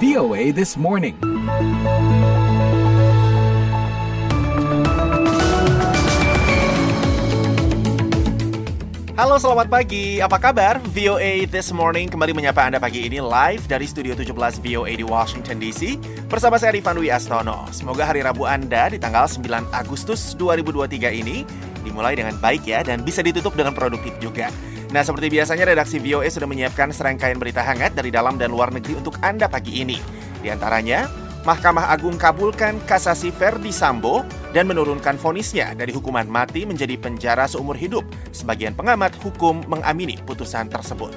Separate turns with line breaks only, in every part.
VOA This Morning.
Halo selamat pagi, apa kabar? VOA This Morning kembali menyapa Anda pagi ini live dari Studio 17 VOA di Washington DC bersama saya Rifan Dwi Astono. Semoga hari Rabu Anda di tanggal 9 Agustus 2023 ini dimulai dengan baik ya dan bisa ditutup dengan produktif juga. Nah seperti biasanya redaksi VOA sudah menyiapkan serangkaian berita hangat dari dalam dan luar negeri untuk Anda pagi ini. Di antaranya, Mahkamah Agung kabulkan kasasi Verdi Sambo dan menurunkan vonisnya dari hukuman mati menjadi penjara seumur hidup. Sebagian pengamat hukum mengamini putusan tersebut.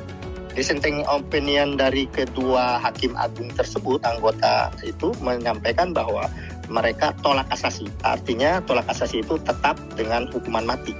Dissenting opinion dari kedua hakim agung tersebut, anggota itu menyampaikan bahwa mereka tolak kasasi. Artinya tolak kasasi itu tetap dengan hukuman mati.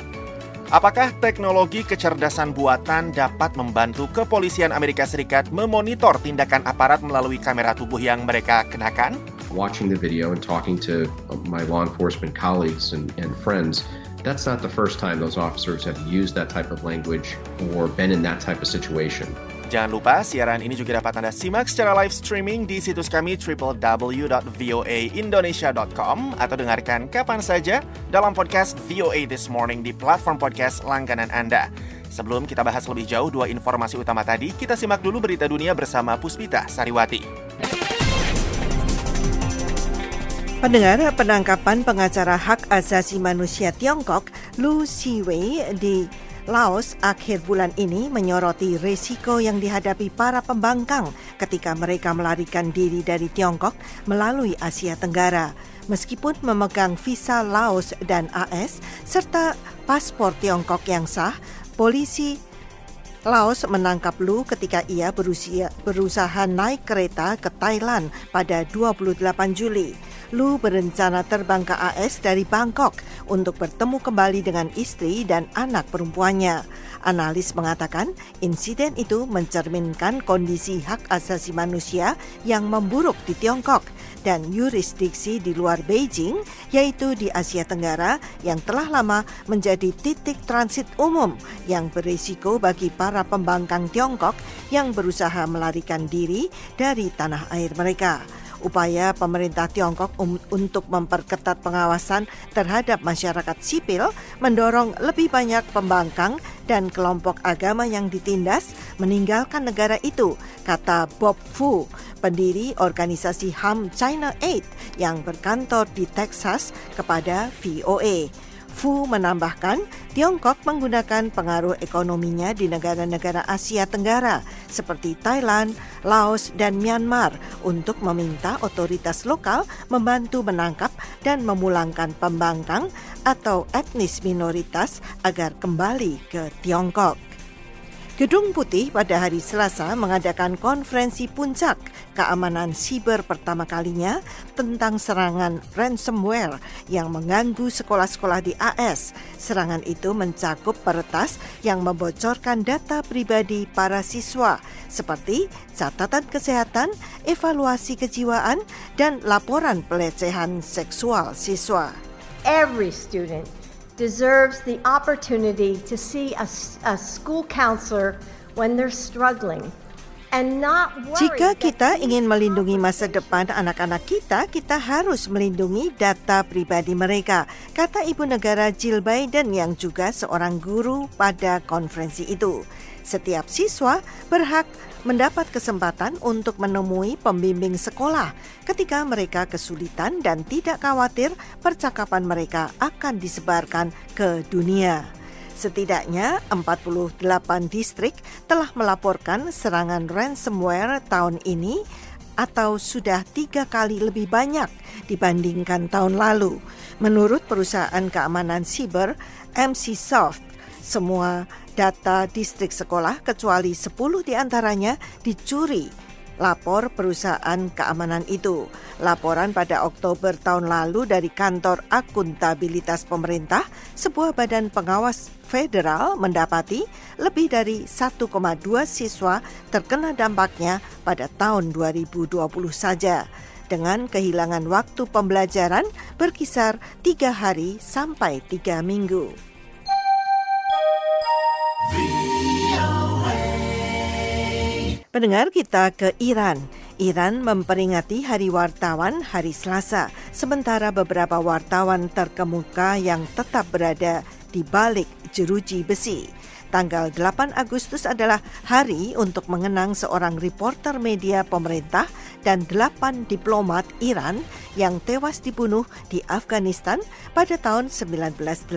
Apakah teknologi kecerdasan buatan dapat membantu kepolisian Amerika Serikat memonitor tindakan aparat melalui kamera tubuh yang mereka kenakan?
Watching the video and talking to my law enforcement colleagues and, and friends, that's not the first time those officers have used that type of language or been in that type of situation.
Jangan lupa siaran ini juga dapat Anda simak secara live streaming di situs kami www.voaindonesia.com atau dengarkan kapan saja dalam podcast VOA This Morning di platform podcast langganan Anda. Sebelum kita bahas lebih jauh dua informasi utama tadi, kita simak dulu berita dunia bersama Puspita Sariwati.
Pendengar penangkapan pengacara hak asasi manusia Tiongkok Lu Siwei di Laos akhir bulan ini menyoroti risiko yang dihadapi para pembangkang ketika mereka melarikan diri dari Tiongkok melalui Asia Tenggara. Meskipun memegang visa Laos dan AS serta paspor Tiongkok yang sah, polisi Laos menangkap Lu ketika ia berusia, berusaha naik kereta ke Thailand pada 28 Juli. Lu berencana terbang ke AS dari Bangkok untuk bertemu kembali dengan istri dan anak perempuannya. Analis mengatakan insiden itu mencerminkan kondisi hak asasi manusia yang memburuk di Tiongkok dan yurisdiksi di luar Beijing, yaitu di Asia Tenggara yang telah lama menjadi titik transit umum yang berisiko bagi para pembangkang Tiongkok yang berusaha melarikan diri dari tanah air mereka upaya pemerintah Tiongkok um, untuk memperketat pengawasan terhadap masyarakat sipil mendorong lebih banyak pembangkang dan kelompok agama yang ditindas meninggalkan negara itu, kata Bob Fu, pendiri organisasi HAM China Aid yang berkantor di Texas kepada VOA. Fu menambahkan, Tiongkok menggunakan pengaruh ekonominya di negara-negara Asia Tenggara seperti Thailand, Laos, dan Myanmar untuk meminta otoritas lokal membantu menangkap dan memulangkan pembangkang atau etnis minoritas agar kembali ke Tiongkok. Gedung Putih pada hari Selasa mengadakan konferensi puncak keamanan siber pertama kalinya tentang serangan ransomware yang mengganggu sekolah-sekolah di AS. Serangan itu mencakup peretas yang membocorkan data pribadi para siswa seperti catatan kesehatan, evaluasi kejiwaan, dan laporan pelecehan seksual siswa.
Every student deserves the opportunity to see a, a school counselor when they're struggling.
Jika kita ingin melindungi masa depan anak-anak kita, kita harus melindungi data pribadi mereka, kata Ibu Negara Jill Biden yang juga seorang guru pada konferensi itu. Setiap siswa berhak mendapat kesempatan untuk menemui pembimbing sekolah ketika mereka kesulitan dan tidak khawatir percakapan mereka akan disebarkan ke dunia. Setidaknya 48 distrik telah melaporkan serangan ransomware tahun ini atau sudah tiga kali lebih banyak dibandingkan tahun lalu. Menurut perusahaan keamanan siber MC Soft, semua data distrik sekolah kecuali 10 di antaranya dicuri lapor perusahaan keamanan itu. Laporan pada Oktober tahun lalu dari Kantor Akuntabilitas Pemerintah, sebuah badan pengawas federal mendapati lebih dari 1,2 siswa terkena dampaknya pada tahun 2020 saja. dengan kehilangan waktu pembelajaran berkisar tiga hari sampai tiga minggu. Pendengar kita ke Iran. Iran memperingati Hari Wartawan hari Selasa, sementara beberapa wartawan terkemuka yang tetap berada di balik jeruji besi. Tanggal 8 Agustus adalah hari untuk mengenang seorang reporter media pemerintah dan delapan diplomat Iran yang tewas dibunuh di Afghanistan pada tahun 1988.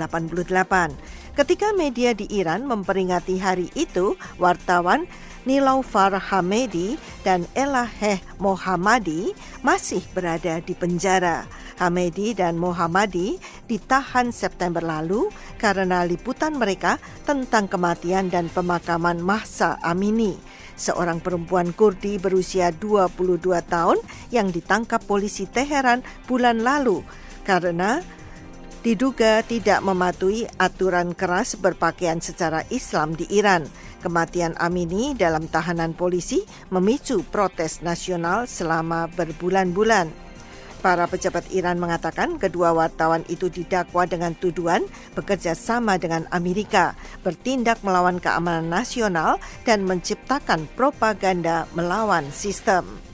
Ketika media di Iran memperingati hari itu, wartawan Nilaufar Hamedi dan Elaheh Mohammadi masih berada di penjara. Hamedi dan Mohammadi ditahan September lalu karena liputan mereka tentang kematian dan pemakaman Mahsa Amini, seorang perempuan Kurdi berusia 22 tahun yang ditangkap polisi Teheran bulan lalu karena diduga tidak mematuhi aturan keras berpakaian secara Islam di Iran. Kematian Amini dalam tahanan polisi memicu protes nasional selama berbulan-bulan. Para pejabat Iran mengatakan kedua wartawan itu didakwa dengan tuduhan bekerja sama dengan Amerika, bertindak melawan keamanan nasional dan menciptakan propaganda melawan sistem.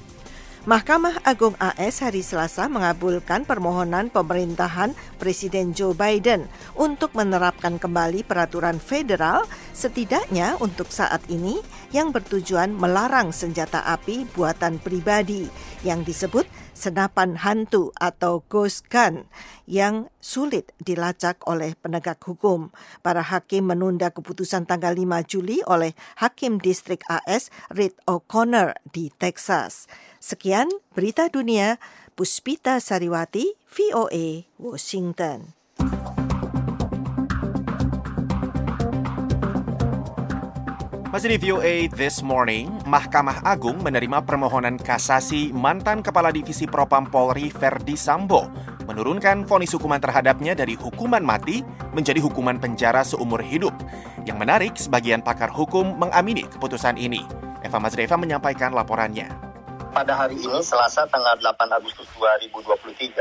Mahkamah Agung AS hari Selasa mengabulkan permohonan pemerintahan Presiden Joe Biden untuk menerapkan kembali peraturan federal setidaknya untuk saat ini yang bertujuan melarang senjata api buatan pribadi yang disebut senapan hantu atau ghost gun yang sulit dilacak oleh penegak hukum. Para hakim menunda keputusan tanggal 5 Juli oleh Hakim Distrik AS Reed O'Connor di Texas. Sekian berita dunia, Puspita Sariwati, VOA, Washington.
Masih di VOA This Morning, Mahkamah Agung menerima permohonan kasasi mantan Kepala Divisi Propam Polri Verdi Sambo menurunkan vonis hukuman terhadapnya dari hukuman mati menjadi hukuman penjara seumur hidup. Yang menarik, sebagian pakar hukum mengamini keputusan ini. Eva Mazreva menyampaikan laporannya
pada hari ini Selasa tanggal 8 Agustus 2023,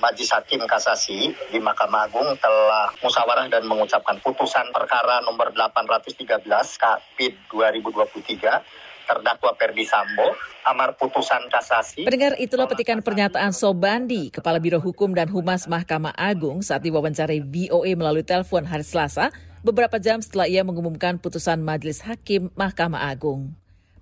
Majelis Hakim Kasasi di Mahkamah Agung telah musyawarah dan mengucapkan putusan perkara nomor 813 Kapit 2023 terdakwa Perdi Sambo, amar putusan kasasi.
Pendengar itulah petikan pernyataan Sobandi, Kepala Biro Hukum dan Humas Mahkamah Agung saat diwawancarai VOA melalui telepon hari Selasa, beberapa jam setelah ia mengumumkan putusan Majelis Hakim Mahkamah Agung.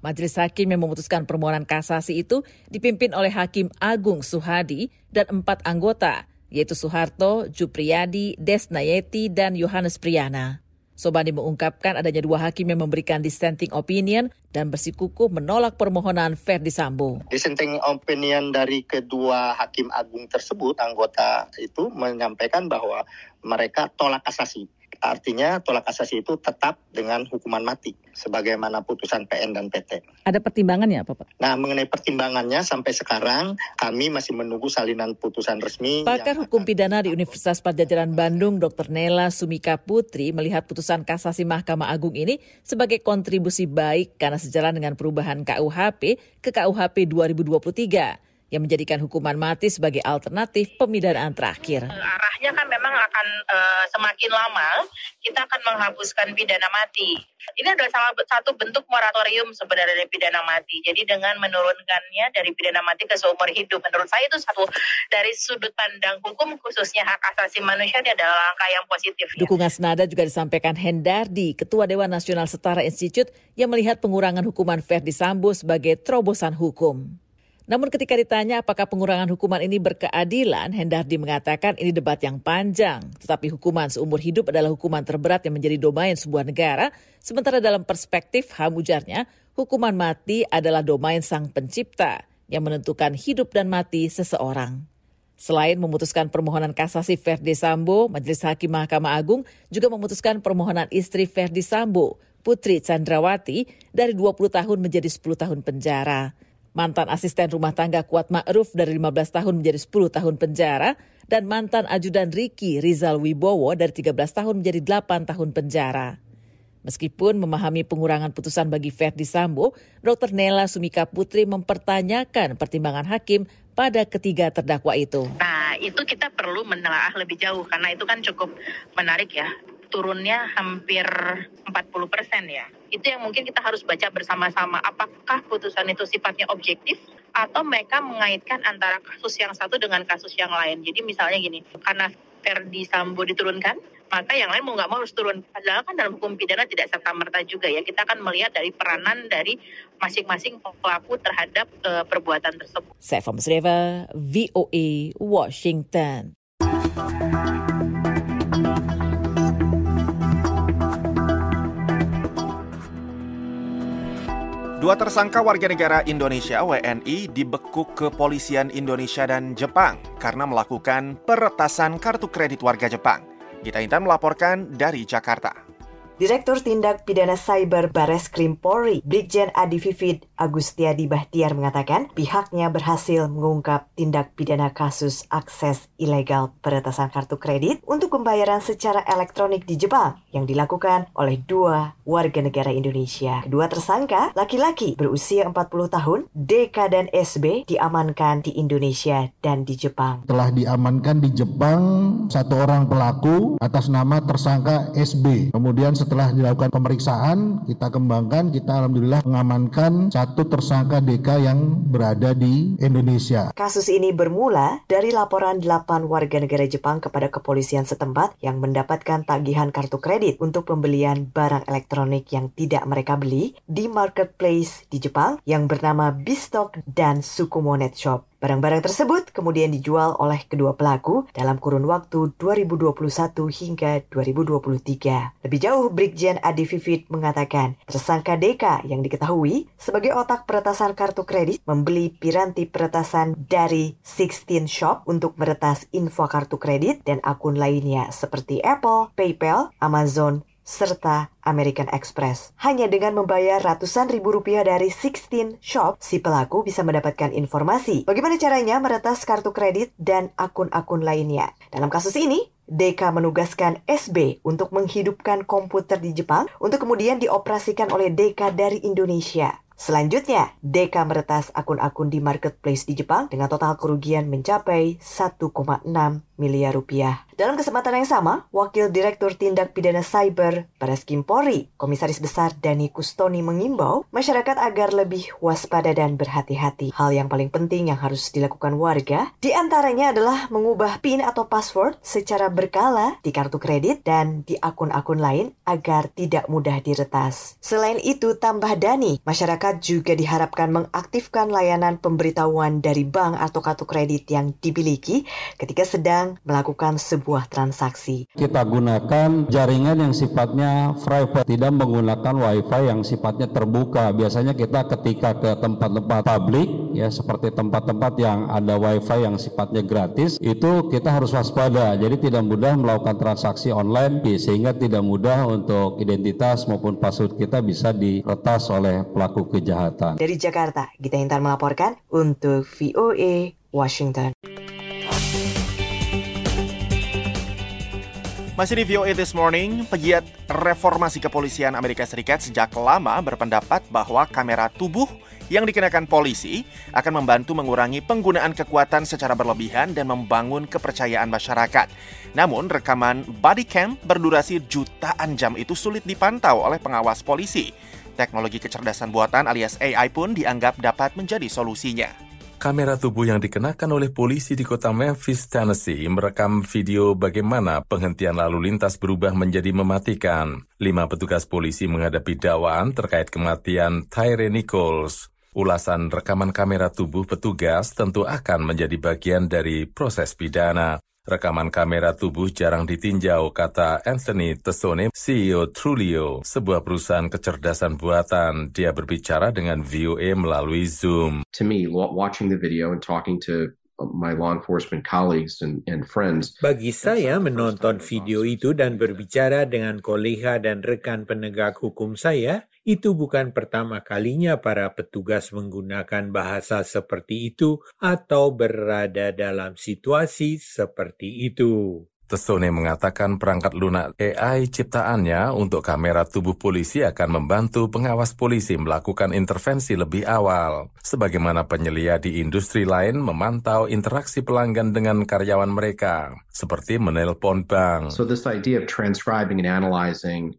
Majelis Hakim yang memutuskan permohonan kasasi itu dipimpin oleh Hakim Agung Suhadi dan empat anggota, yaitu Soeharto, Jupriyadi, Desnayeti, dan Yohanes Priyana. Sobandi mengungkapkan adanya dua hakim yang memberikan dissenting opinion dan bersikukuh menolak permohonan Ferdi Sambo.
Dissenting opinion dari kedua hakim agung tersebut, anggota itu menyampaikan bahwa mereka tolak kasasi. Artinya tolak kasasi itu tetap dengan hukuman mati sebagaimana putusan PN dan PT.
Ada pertimbangannya apa Pak?
Nah mengenai pertimbangannya sampai sekarang kami masih menunggu salinan putusan resmi.
Pakar Hukum Pidana di Universitas Pajajaran Bandung Dr. Nela Sumika Putri melihat putusan kasasi Mahkamah Agung ini sebagai kontribusi baik karena sejalan dengan perubahan KUHP ke KUHP 2023 yang menjadikan hukuman mati sebagai alternatif pemidanaan terakhir.
Arahnya kan memang akan uh, semakin lama kita akan menghapuskan pidana mati. Ini adalah salah satu bentuk moratorium sebenarnya dari pidana mati. Jadi dengan menurunkannya dari pidana mati ke seumur hidup, menurut saya itu satu dari sudut pandang hukum khususnya hak asasi manusia ini adalah langkah yang positif.
Ya. Dukungan senada juga disampaikan Hendardi, Ketua Dewan Nasional Setara Institute yang melihat pengurangan hukuman Verdi Sambo sebagai terobosan hukum. Namun ketika ditanya apakah pengurangan hukuman ini berkeadilan, Hendardi mengatakan ini debat yang panjang. Tetapi hukuman seumur hidup adalah hukuman terberat yang menjadi domain sebuah negara, sementara dalam perspektif HAM ujarnya, hukuman mati adalah domain sang pencipta yang menentukan hidup dan mati seseorang. Selain memutuskan permohonan kasasi Verdi Sambo, Majelis Hakim Mahkamah Agung juga memutuskan permohonan istri Verdi Sambo, Putri Chandrawati, dari 20 tahun menjadi 10 tahun penjara. Mantan asisten rumah tangga Kuat Ma'ruf dari 15 tahun menjadi 10 tahun penjara, dan mantan ajudan Riki Rizal Wibowo dari 13 tahun menjadi 8 tahun penjara. Meskipun memahami pengurangan putusan bagi Ferdi Sambo, Dr. Nela Sumika Putri mempertanyakan pertimbangan hakim pada ketiga terdakwa itu.
Nah, itu kita perlu menelaah lebih jauh karena itu kan cukup menarik ya. Turunnya hampir 40 persen ya. Itu yang mungkin kita harus baca bersama-sama. Apakah putusan itu sifatnya objektif atau mereka mengaitkan antara kasus yang satu dengan kasus yang lain. Jadi misalnya gini, karena Ferdi Sambo diturunkan, maka yang lain mau nggak mau harus turun. Padahal kan dalam hukum pidana tidak serta merta juga ya. Kita akan melihat dari peranan dari masing-masing pelaku terhadap uh, perbuatan tersebut.
Saya Musreva, VOA, Washington.
Dua tersangka warga negara Indonesia WNI dibekuk kepolisian Indonesia dan Jepang karena melakukan peretasan kartu kredit warga Jepang. Gita Intan melaporkan dari Jakarta.
Direktur Tindak Pidana Cyber Bares Krim Polri, Brigjen Adi Vivit Agustiadi Bahtiar mengatakan pihaknya berhasil mengungkap tindak pidana kasus akses ilegal peretasan kartu kredit untuk pembayaran secara elektronik di Jepang yang dilakukan oleh dua warga negara Indonesia. Kedua tersangka, laki-laki berusia 40 tahun, DK dan SB diamankan di Indonesia dan di Jepang.
Telah diamankan di Jepang satu orang pelaku atas nama tersangka SB. Kemudian setelah dilakukan pemeriksaan, kita kembangkan, kita alhamdulillah mengamankan satu tersangka DK yang berada di Indonesia.
Kasus ini bermula dari laporan 8 warga negara Jepang kepada kepolisian setempat yang mendapatkan tagihan kartu kredit untuk pembelian barang elektronik yang tidak mereka beli di marketplace di Jepang yang bernama Bistock dan Sukumonet Shop. Barang-barang tersebut kemudian dijual oleh kedua pelaku dalam kurun waktu 2021 hingga 2023. Lebih jauh, Brigjen Adi Vivit mengatakan tersangka DK yang diketahui sebagai otak peretasan kartu kredit membeli piranti peretasan dari 16 Shop untuk meretas info kartu kredit dan akun lainnya seperti Apple, PayPal, Amazon, serta American Express. Hanya dengan membayar ratusan ribu rupiah dari 16 Shop, si pelaku bisa mendapatkan informasi bagaimana caranya meretas kartu kredit dan akun-akun lainnya. Dalam kasus ini, DK menugaskan SB untuk menghidupkan komputer di Jepang untuk kemudian dioperasikan oleh DK dari Indonesia. Selanjutnya, DK meretas akun-akun di marketplace di Jepang dengan total kerugian mencapai 1,6 miliar rupiah. Dalam kesempatan yang sama, Wakil Direktur Tindak Pidana Cyber Baris Polri, Komisaris Besar Dani Kustoni mengimbau masyarakat agar lebih waspada dan berhati-hati. Hal yang paling penting yang harus dilakukan warga di antaranya adalah mengubah PIN atau password secara berkala di kartu kredit dan di akun-akun lain agar tidak mudah diretas. Selain itu, tambah Dani, masyarakat juga diharapkan mengaktifkan layanan pemberitahuan dari bank atau kartu kredit yang dimiliki ketika sedang melakukan sebuah sebuah transaksi.
Kita gunakan jaringan yang sifatnya private, tidak menggunakan wifi yang sifatnya terbuka. Biasanya kita ketika ke tempat-tempat publik, ya seperti tempat-tempat yang ada wifi yang sifatnya gratis, itu kita harus waspada. Jadi tidak mudah melakukan transaksi online, sehingga tidak mudah untuk identitas maupun password kita bisa diretas oleh pelaku kejahatan.
Dari Jakarta, Gita Intan melaporkan untuk VOA Washington.
Masih di VOA This Morning, pegiat reformasi kepolisian Amerika Serikat sejak lama berpendapat bahwa kamera tubuh yang dikenakan polisi akan membantu mengurangi penggunaan kekuatan secara berlebihan dan membangun kepercayaan masyarakat. Namun, rekaman body cam berdurasi jutaan jam itu sulit dipantau oleh pengawas polisi. Teknologi kecerdasan buatan alias AI pun dianggap dapat menjadi solusinya.
Kamera tubuh yang dikenakan oleh polisi di kota Memphis, Tennessee merekam video bagaimana penghentian lalu lintas berubah menjadi mematikan. Lima petugas polisi menghadapi dakwaan terkait kematian Tyre Nichols. Ulasan rekaman kamera tubuh petugas tentu akan menjadi bagian dari proses pidana. Rekaman kamera tubuh jarang ditinjau, kata Anthony Tesone, CEO Trulio, sebuah perusahaan kecerdasan buatan. Dia berbicara dengan VOA melalui Zoom.
To me, watching the video and talking to my law enforcement colleagues and, and friends.
Bagi saya menonton video itu dan berbicara dengan kolega dan rekan penegak hukum saya, itu bukan pertama kalinya para petugas menggunakan bahasa seperti itu atau berada dalam situasi seperti itu.
Tesone mengatakan perangkat lunak AI ciptaannya untuk kamera tubuh polisi akan membantu pengawas polisi melakukan intervensi lebih awal, sebagaimana penyelia di industri lain memantau interaksi pelanggan dengan karyawan mereka, seperti menelpon bank.
So this idea of transcribing and analyzing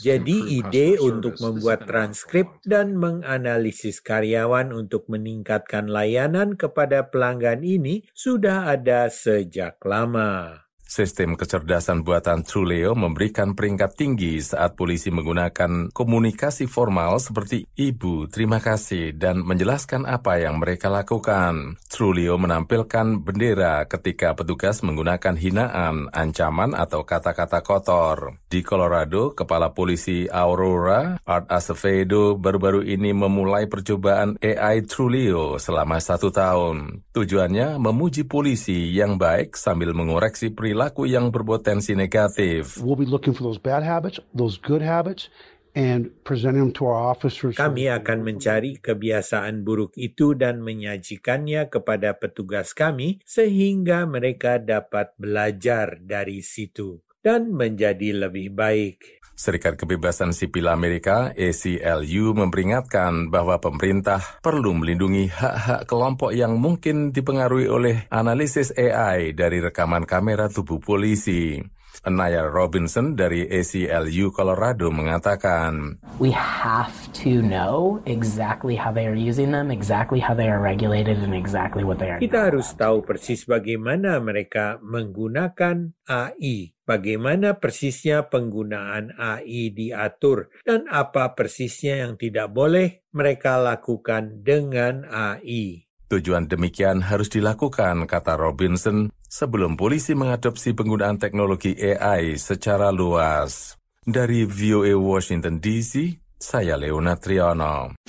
Jadi ide untuk membuat transkrip dan menganalisis karyawan untuk meningkatkan layanan kepada pelanggan ini sudah ada sejak lama.
Sistem kecerdasan buatan Truleo memberikan peringkat tinggi saat polisi menggunakan komunikasi formal seperti ibu, terima kasih, dan menjelaskan apa yang mereka lakukan. Truleo menampilkan bendera ketika petugas menggunakan hinaan, ancaman, atau kata-kata kotor. Di Colorado, Kepala Polisi Aurora, Art Acevedo, baru-baru ini memulai percobaan AI Truleo selama satu tahun. Tujuannya memuji polisi yang baik sambil mengoreksi perilaku perilaku yang berpotensi negatif.
We'll be looking for those bad habits, those good habits, and presenting them to our officers.
Kami akan mencari kebiasaan buruk itu dan menyajikannya kepada petugas kami sehingga mereka dapat belajar dari situ dan menjadi lebih baik.
Serikat Kebebasan Sipil Amerika ACLU memperingatkan bahwa pemerintah perlu melindungi hak-hak kelompok yang mungkin dipengaruhi oleh analisis AI dari rekaman kamera tubuh polisi. Anaya Robinson dari ACLU Colorado mengatakan,
We have to know exactly how they are using them, exactly how they are regulated, and exactly what they are.
Kita harus tahu persis bagaimana mereka menggunakan AI, bagaimana persisnya penggunaan AI diatur, dan apa persisnya yang tidak boleh mereka lakukan dengan AI.
Tujuan demikian harus dilakukan, kata Robinson, sebelum polisi mengadopsi penggunaan teknologi AI secara luas. Dari VOA Washington DC, saya Leona Triano.